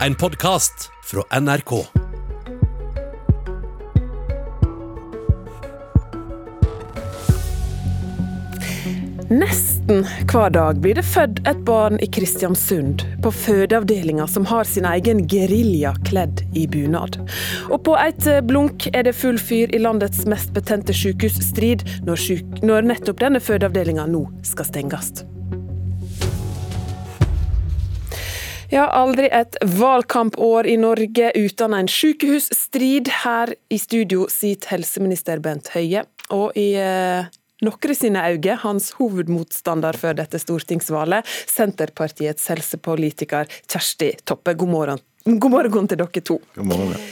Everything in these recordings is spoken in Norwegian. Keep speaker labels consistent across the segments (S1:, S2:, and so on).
S1: En podkast fra NRK.
S2: Nesten hver dag blir det født et barn i Kristiansund, på fødeavdelinga som har sin egen gerilja kledd i bunad. Og på et blunk er det full fyr i landets mest betente sykehusstrid, når, syk når nettopp denne fødeavdelinga nå skal stenges. Ja, aldri et valgkampår i Norge uten en sykehusstrid. Her i studio sitter helseminister Bent Høie. Og i eh, noen sine øyne hans hovedmotstander før dette stortingsvalget, Senterpartiets helsepolitiker Kjersti Toppe. God morgen, God morgen til dere to.
S3: God morgen.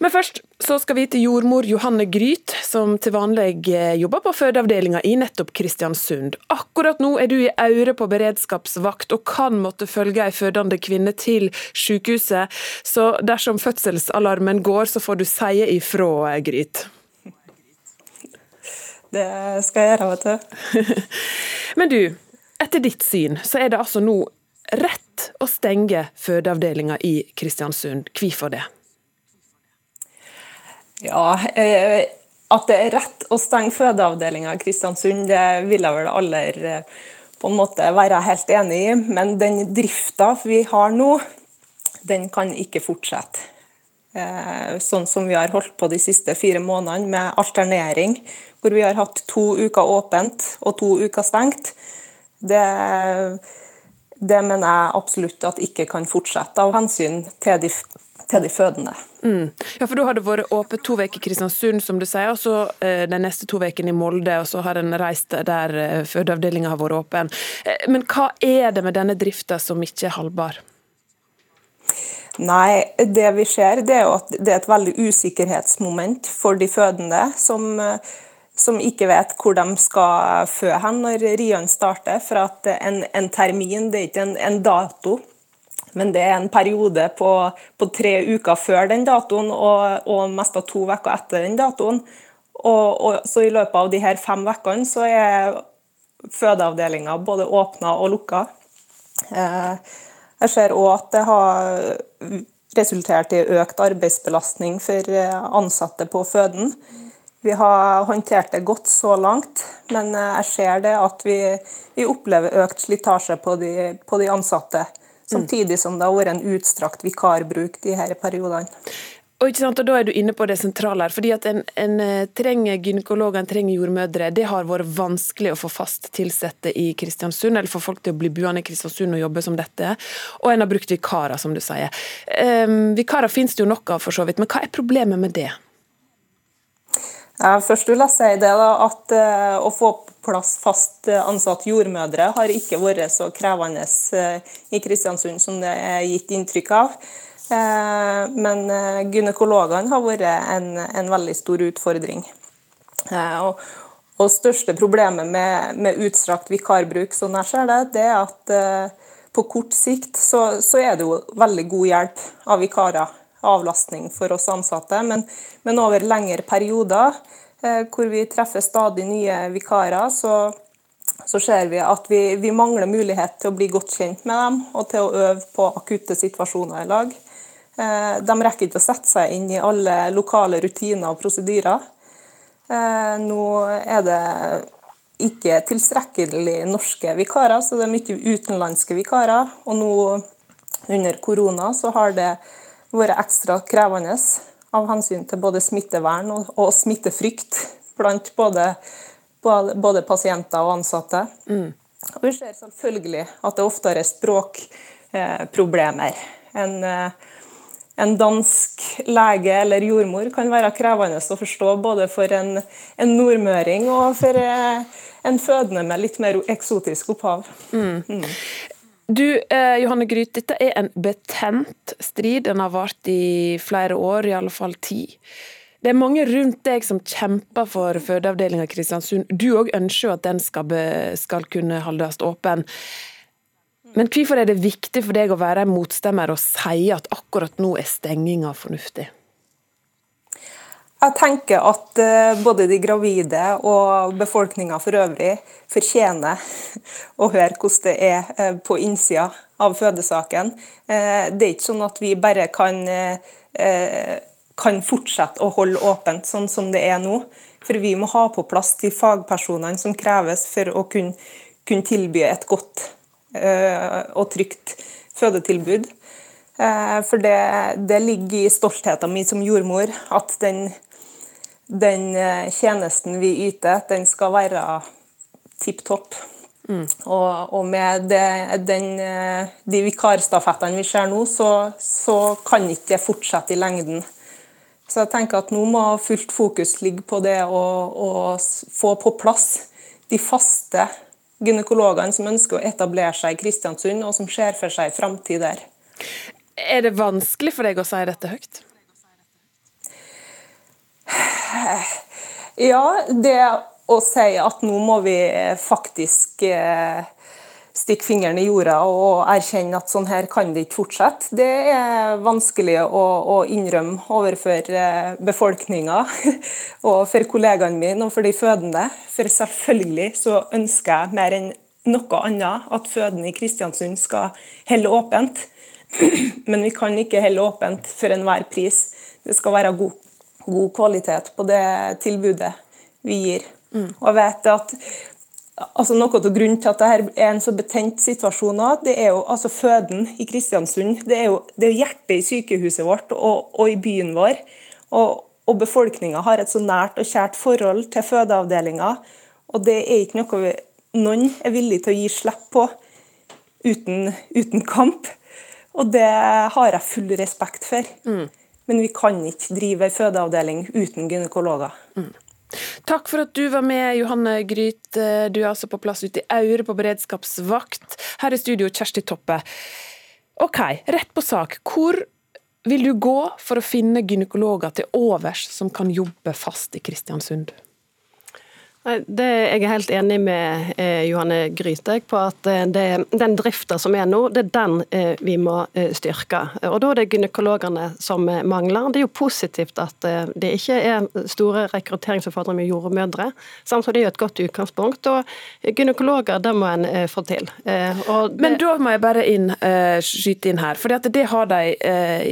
S2: Men først så skal vi til jordmor Johanne Gryt, som til vanlig eh, jobber på fødeavdelinga i nettopp Kristiansund. Akkurat nå er du i Aure på beredskapsvakt og kan måtte følge ei fødende kvinne til sykehuset. Så dersom fødselsalarmen går, så får du si ifra, eh, Gryt.
S4: Det skal jeg gjøre, vet du.
S2: Men du, etter ditt syn så er det altså nå rett å stenge fødeavdelinga i Kristiansund. Hvorfor det?
S4: Ja, eh, At det er rett å stenge fødeavdelinga i Kristiansund, det vil jeg vel aller eh, på en måte være helt enig i. Men den drifta vi har nå, den kan ikke fortsette. Eh, sånn som vi har holdt på de siste fire månedene, med alternering, hvor vi har hatt to uker åpent og to uker stengt. Det, det mener jeg absolutt at ikke kan fortsette, av hensyn til de til de fødende.
S2: Mm. Ja, for Da har det vært åpent to uker i Kristiansund, som du sier, og så eh, de neste to ukene i Molde. og Så har en reist der eh, fødeavdelinga har vært åpen. Eh, men hva er det med denne drifta som ikke er halvbar?
S4: Nei, det vi ser det er jo at det er et veldig usikkerhetsmoment for de fødende. som som ikke vet hvor de skal fø hen når Rian starter. For at en, en termin det er ikke en, en dato men det er en periode på, på tre uker før den datoen og, og mest av to uker etter den datoen. Og, og, så I løpet av de her fem ukene så er fødeavdelinga både åpna og lukka. Eh, jeg ser òg at det har resultert i økt arbeidsbelastning for eh, ansatte på føden. Vi har håndtert det godt så langt, men eh, jeg ser det at vi, vi opplever økt slitasje på på de ansatte. Samtidig som det har vært en utstrakt vikarbruk de her periodene.
S2: Og, sant, og Da er du inne på det sentrale her. fordi at En, en eh, trenger gynekologer, en trenger jordmødre. Det har vært vanskelig å få fast tilsette i Kristiansund, eller få folk til å bli buende i Kristiansund og jobbe som dette. Og en har brukt vikarer, som du sier. Um, vikarer finnes det jo nok av, for så vidt. Men hva er problemet med det?
S4: Ja, først vil jeg si det da, at uh, å få plass fast eh, ansatt jordmødre har ikke vært så krevende eh, i Kristiansund som det er gitt inntrykk av. Eh, men gynekologene har vært en, en veldig stor utfordring. Og, og største problemet med, med, utstrakt vikarbruk, sånn jeg ser det, det er at på kort sikt så, så, er det jo veldig god hjelp av vikarer, avlastning for oss ansatte. Men, men over lengre perioder hvor vi treffer stadig nye vikarer, så, så ser vi at vi, vi, mangler mulighet til å bli godt kjent med dem og til å øve på akutte situasjoner i lag. Eh, de rekker ikke å sette seg inn i alle lokale rutiner og prosedyrer. Eh, nå er det ikke tilstrekkelig norske vikarer, så det er mye utenlandske vikarer. Og nå under korona så har det vært ekstra krevende av hensyn til både smittevern og, og smittefrykt blant både, både, pasienter og ansatte. Mm. Og vi ser selvfølgelig at det oftere er språkproblemer. En, eh, en, dansk lege eller jordmor kan være krevende å forstå både for en, en nordmøring og for eh, en fødende med litt mer eksotisk opphav. Mm. Mm.
S2: Du, eh, Johanne Gryt, dette er en betent strid. Den har vart i flere år, i alle fall ti. Det er mange rundt deg som kjemper for fødeavdelinga i Kristiansund. Du òg ønsker at den skal, be, skal, kunne holdes åpen. Men hvorfor er det viktig for deg å være en motstemmer og si at akkurat nå er stenginga fornuftig?
S4: Jeg tenker at eh, både de gravide og befolkninga for øvrig fortjener å høre hvordan det er eh, på innsida av fødesaken. Det er ikke sånn at vi bare kan, kan fortsette å holde åpent sånn som det er nå. For vi må ha på plass de fagpersonene som kreves for å kunne, kunne tilby et godt og trygt fødetilbud. For det, det ligger i stoltheten min som jordmor at den den eh, tjenesten vi yter, den skal være tipp topp. Mm. Og, og, med det, den, eh, de vikarstafettene vi ser nå, så, så kan ikke det fortsette i lengden. Så jeg tenker at nå må fullt fokus ligge på det å, å få på plass de faste gynekologene som ønsker å etablere seg i Kristiansund, og som ser for seg framtid der.
S2: Er det vanskelig for deg å si dette høyt?
S4: Ja, det å si at nå må vi faktisk eh, stikke fingeren i jorda og erkjenne at sånn her kan det ikke fortsette, det er vanskelig å, innrømme overfor eh, befolkninga og for kollegaene mine og for de fødende. For selvfølgelig så ønsker jeg mer enn noe annet at fødende i Kristiansund skal holde åpent. Men vi kan ikke holde åpent for enhver pris. Det skal være god god kvalitet på det tilbudet vi gir. Mm. Og jeg vet at altså Noe av grunnen til at dette er en så betent situasjon nå, det er jo altså føden i Kristiansund. Det er jo, det er hjertet i sykehuset vårt og, og i byen vår. Og, og befolkninga har et så nært og kjært forhold til fødeavdelinga. Og det er ikke noe vi, noen er villig til å gi slipp på uten, uten kamp. Og det har jeg full respekt for. Mm. Men vi kan ikke drive en fødeavdeling uten gynekologer. Mm.
S2: Takk for at du var med, Johanne Gryt. Du er altså på plass ute i Aure på beredskapsvakt. Her i studio, Kjersti Toppe. Ok, rett på sak. Hvor vil du gå for å finne gynekologer til overs som kan jobbe fast i Kristiansund?
S3: Det, jeg er helt enig med eh, Johanne Gryte på at eh, det, den drifta som er nå, det er den eh, vi må eh, styrke. Og Da er det gynekologene som eh, mangler. Det er jo positivt at eh, det ikke er store rekrutteringsutfordringer med jordmødre. Samtidig er det et godt utgangspunkt. og Gynekologer det må en få til.
S2: Det... Men da må jeg bare inn, skyte inn her. for det har de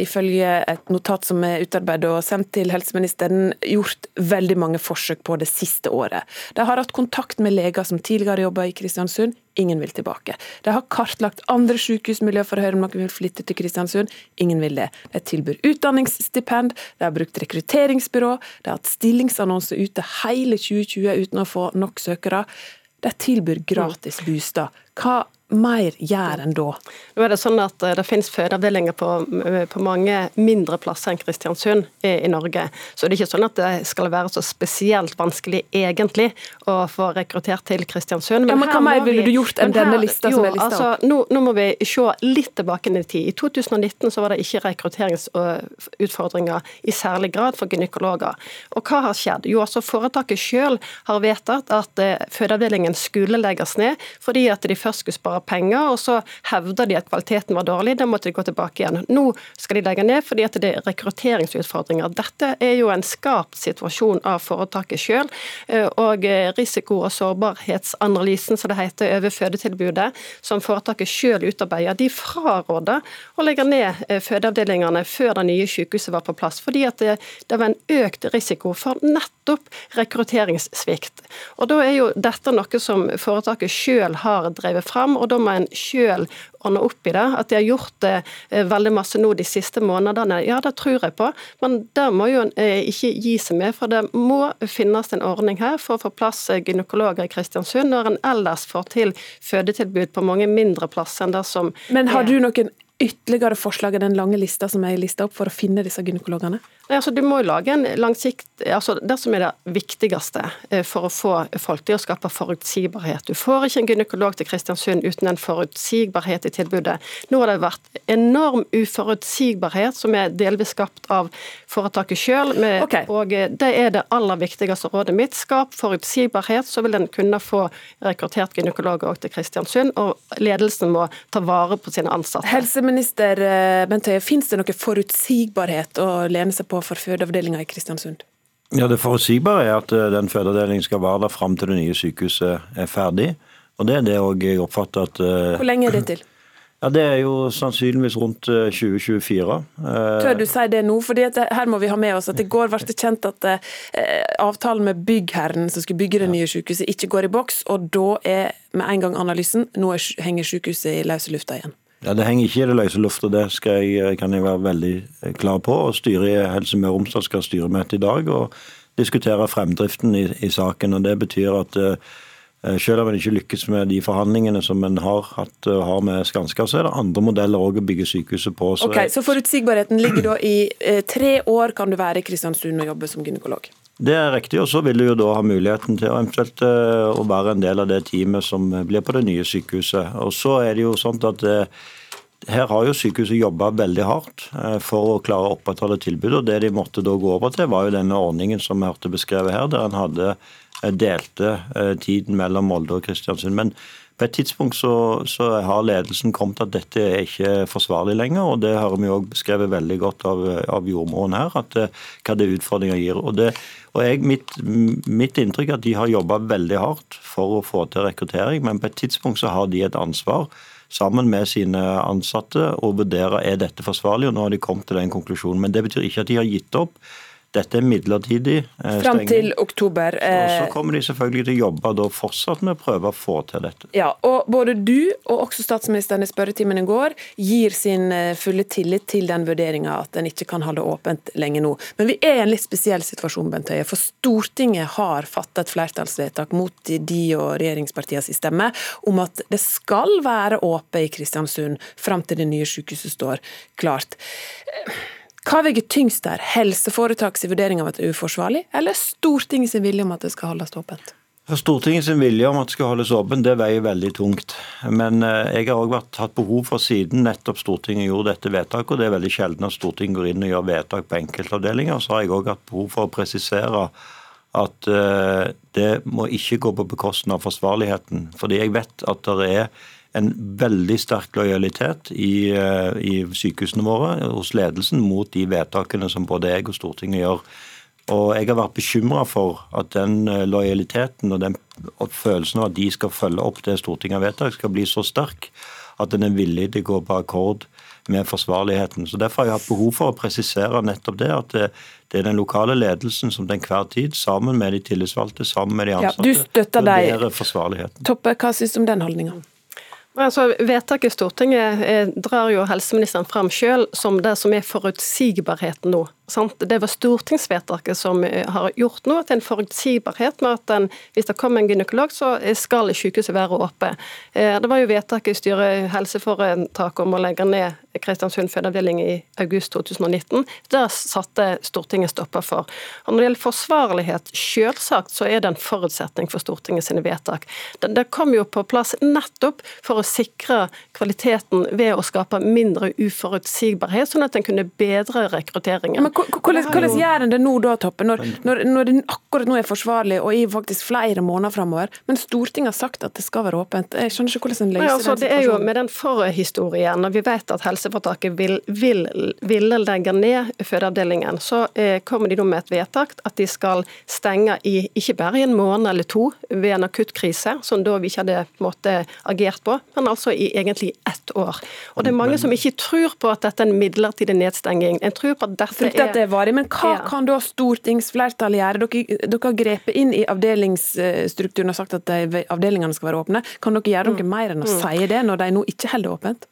S2: ifølge et notat som er utarbeidet og sendt til helseministeren, gjort veldig mange forsøk på det siste året. De har hatt kontakt med leger som tidligere jobba i Kristiansund, ingen vil tilbake. De har kartlagt andre sykehusmiljø for å høre om noen vil flytte til Kristiansund, ingen vil det. De tilbyr utdanningsstipend, de har brukt rekrutteringsbyrå, de har hatt stillingsannonser ute hele 2020 uten å få nok søkere. De tilbyr gratis bostad. Hva mer gjør enn da?
S3: Nå er Det sånn at eh, det finnes fødeavdelinger på, eh, på, mange mindre plasser enn Kristiansund i, i, Norge. Så det er ikke sånn at det skal være så spesielt vanskelig egentlig å få rekruttert til Kristiansund.
S2: Men, ja, men Hva mer ville du gjort enn denne lista jo, som er lista altså.
S3: Nå, nå, må vi se litt tilbake i tid. I 2019 så var det ikke rekrutteringsutfordringer i særlig grad for gynekologer. Og hva har skjedd? Jo, altså Foretaket selv har vedtatt at fødeavdelingen skulle legges ned fordi at de først skulle spare penger, og så hevda de at kvaliteten var dårlig. Da måtte de gå tilbake igjen. Nå skal de legge ned fordi at det er rekrutteringsutfordringer. Dette er jo en skapt situasjon av foretaket sjøl. Eh, og risiko- og sårbarhetsanalysen, som det heter, over fødetilbudet, som foretaket sjøl utarbeider, de fraråder å legge ned eh, fødeavdelingene før det nye sykehuset var på plass. Fordi at det, det var en økt risiko for nettopp rekrutteringssvikt. Og Da er jo dette noe som foretaket sjøl har drevet fram. og da må en sjøl ordne opp i det. At de har gjort det eh, veldig masse nå de siste månedene, ja det tror jeg på. Men det må jo en eh, ikke gi seg med. For det må finnes en ordning her for å få plass eh, gynekologer i Kristiansund, når en ellers får til fødetilbud på mange mindre plasser enn det som
S2: Men har du noen ytterligere forslag i den lange lista som er lista opp for å finne disse gynekologene?
S3: Altså, du må jo lage en langsikt, altså Det som er det viktigste eh, for å få folk, er å skape forutsigbarhet. Du får ikke en gynekolog til Kristiansund uten en forutsigbarhet i tilbudet. Nå har det vært enorm uforutsigbarhet som er delvis skapt av foretaket sjøl. Okay. Og eh, det er det aller viktigste rådet mitt. Skap forutsigbarhet, så vil en kunne få rekruttert gynekologer òg til Kristiansund. Og ledelsen må ta vare på sine ansatte.
S2: Helseminister eh, Bent Høie, finnes det noe forutsigbarhet å lene seg på for fødeavdelinga i Kristiansund?
S5: Ja, Det forutsigbare er at eh, den fødeavdelingen skal være der fram til det nye sykehuset er ferdig. Og Det er det òg jeg oppfatter at
S2: eh, Hvor lenge er det til?
S5: Ja, Det er jo sannsynligvis rundt 2024.
S2: Eh, Tør du si det nå? Fordi her må vi ha med oss at I går ble det kjent at avtalen med byggherren som skulle bygge det nye sykehuset, ikke går i boks. og Da er med en gang analysen nå henger sykehuset i løse lufta igjen.
S5: Ja, Det henger ikke i det løse lufta, det jeg, kan jeg være veldig klar på. og Styret i Helse Møre og Romsdal skal ha styremøte i dag og diskutere fremdriften i, i saken. og Det betyr at uh, selv om en ikke lykkes med de forhandlingene som en har hatt uh, har med Skanska, så er det andre modeller òg å bygge sykehuset på.
S2: Så, ok, så forutsigbarheten ligger da i uh, tre år kan du være i Kristiansund og jobbe som gynekolog?
S5: Det er riktig, og så vil du jo da ha muligheten til eventuelt å være en del av det teamet som blir på det nye sykehuset. Og så er det jo sånn at her har jo sykehuset jobba veldig hardt for å klare å opprettholde tilbudet. og Det de måtte da gå over til, var jo denne ordningen som vi hørte beskrevet her, der en hadde delte eh, tiden mellom Molde og Kristiansund. Men på et tidspunkt så, så, har ledelsen kommet at dette er ikke forsvarlig lenger. og Det har vi òg beskrevet veldig godt av, av jordmoren her, at, eh, hva det utfordringer gir. Og, det, og jeg, mitt, mitt, inntrykk er at de har jobba veldig hardt for å få til rekruttering, men på et tidspunkt så har de et ansvar sammen med sine ansatte og vurdere er dette forsvarlig, og nå har de kommet til den konklusjonen. Men det betyr ikke at de har gitt opp. Dette er midlertidig
S2: eh, Fram til oktober.
S5: Og så eh, kommer de selvfølgelig til å jobbe da fortsatt med å prøve å få til dette.
S2: Ja, og Både du og også statsministeren i spørretimen i går gir sin eh, fulle tillit til den vurderinga at en ikke kan holde åpent lenge nå. Men vi er i en litt spesiell situasjon, Bent Høie. For Stortinget har fattet et flertallsvedtak mot de og regjeringspartienes stemme om at det skal være åpent i Kristiansund fram til det nye sykehuset står klart. Hva veier tyngst der, helseforetakets vurdering av at det er uforsvarlig, eller Stortingets vilje om at det skal holdes åpent?
S5: Stortingets vilje om at det skal holdes åpent, det veier veldig tungt. Men eh, jeg har òg hatt behov for, siden nettopp Stortinget gjorde dette vedtaket, og det er veldig sjelden at Stortinget går inn og gjør vedtak på enkeltavdelinger, så har jeg òg hatt behov for å presisere at eh, det må ikke gå på bekostning av forsvarligheten. Fordi jeg vet at det er en veldig sterk lojalitet i, eh, i, sykehusene våre hos ledelsen mot de vedtakene som både jeg og Stortinget gjør. Og Jeg har vært bekymra for at den eh, lojaliteten og den følelsen av at de skal følge opp det Stortinget har vedtatt, skal bli så sterk at en er villig til å gå på akkord med forsvarligheten. Så Derfor har jeg hatt behov for å presisere nettopp det. at det, det er den lokale ledelsen som til enhver tid, sammen med de tillitsvalgte, sammen med de ansatte, ja, du støtter deg.
S2: Toppe, hva syns du om den holdninga?
S3: Altså, Vedtaket i Stortinget eh, drar jo helseministeren fram sjøl som det som er forutsigbarheten nå. Det var stortingsvedtaket som eh, har gjort nå til en forutsigbarhet med at en, hvis det kommer en gynekolog, så skal sykehuset være åpent. Eh, det var jo vedtaket i styret helseforetaket om å legge ned Kristiansund fødeavdeling i august 2019. Det satte Stortinget stopper for. Og Når det gjelder forsvarlighet, selvsagt så er det en forutsetning for Stortinget sine vedtak. Det, det kom jo på plass nettopp for å sikre kvaliteten ved å skape mindre uforutsigbarhet, sånn at en kunne bedre rekrutteringen.
S2: Men hvordan, gjør en det nå da, Toppe, når, når, når, det akkurat nå er forsvarlig og i faktisk flere måneder framover, men Stortinget har sagt at det skal være åpent? Jeg skjønner ikke hvordan en løser ja, altså, den
S3: situasjonen. Det er jo med den forhistorien, når vi vet at helseforetaket vil, vil, ville legge ned fødeavdelingen, så eh, kommer de nå med et vedtak at de skal stenge i ikke bare i en måned eller to ved en akutt krise, som da vi ikke hadde måte agert på, men altså i egentlig ett år. Og det er mange som ikke tror på at dette er en midlertidig nedstenging. En tror på at dette er
S2: at det er varig, men hva ja. kan da stortingsflertallet gjøre? Dere, dere, har grepet inn i avdelingsstrukturen og sagt at avdelingene skal være åpne. Kan dere gjøre noe mm. mer enn å mm. si det, når de nå ikke holder åpent?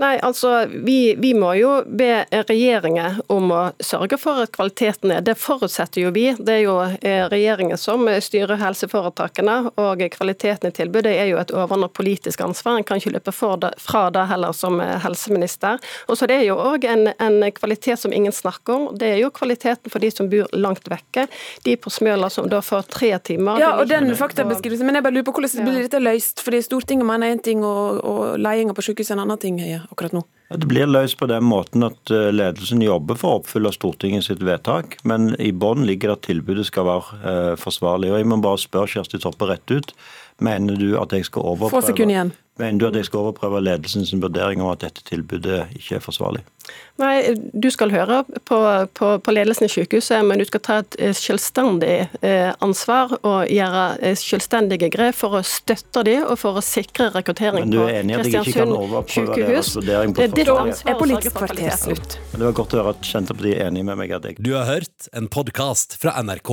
S3: Nei, altså, vi, vi, må jo be regjeringen om å sørge for at kvaliteten er. Det forutsetter jo vi. Det er jo eh, regjeringen som styrer helseforetakene, og kvaliteten i tilbudet er jo et overordnet politisk ansvar. En kan ikke løpe fra det heller som helseminister. Og så Det er jo òg en, en, kvalitet som ingen snakker om. Det er jo kvaliteten for de som bor langt vekke. De på Smøla som da får tre timer.
S2: Ja, og den faktabeskrivelsen. Men jeg bare lurer på hvordan blir dette løst? Fordi Stortinget mener én ting, og, og ledelsen på sykehuset en annen ting. Ja akkurat nå?
S5: Det blir løst på den måten at eh, ledelsen jobber for å oppfylle Stortinget sitt vedtak, men i bunnen ligger det at tilbudet skal være eh, forsvarlig. Og Jeg må bare spørre Kjersti Toppe rett ut. Mener du at jeg skal overprøve Mener du at jeg skal overprøve ledelsens vurdering om at dette tilbudet ikke er forsvarlig?
S3: Nei, du skal høre på, på, på ledelsen i sykehuset, men du skal ta et selvstendig eh, ansvar og gjøre eh, selvstendige grep for å støtte dem og for å sikre rekruttering på Kristiansund sykehus.
S5: vurdering
S3: Det er
S2: Politisk kvarter slutt?
S5: Det var godt å høre at Senterpartiet er enig med meg
S1: Du har hørt en podkast fra NRK.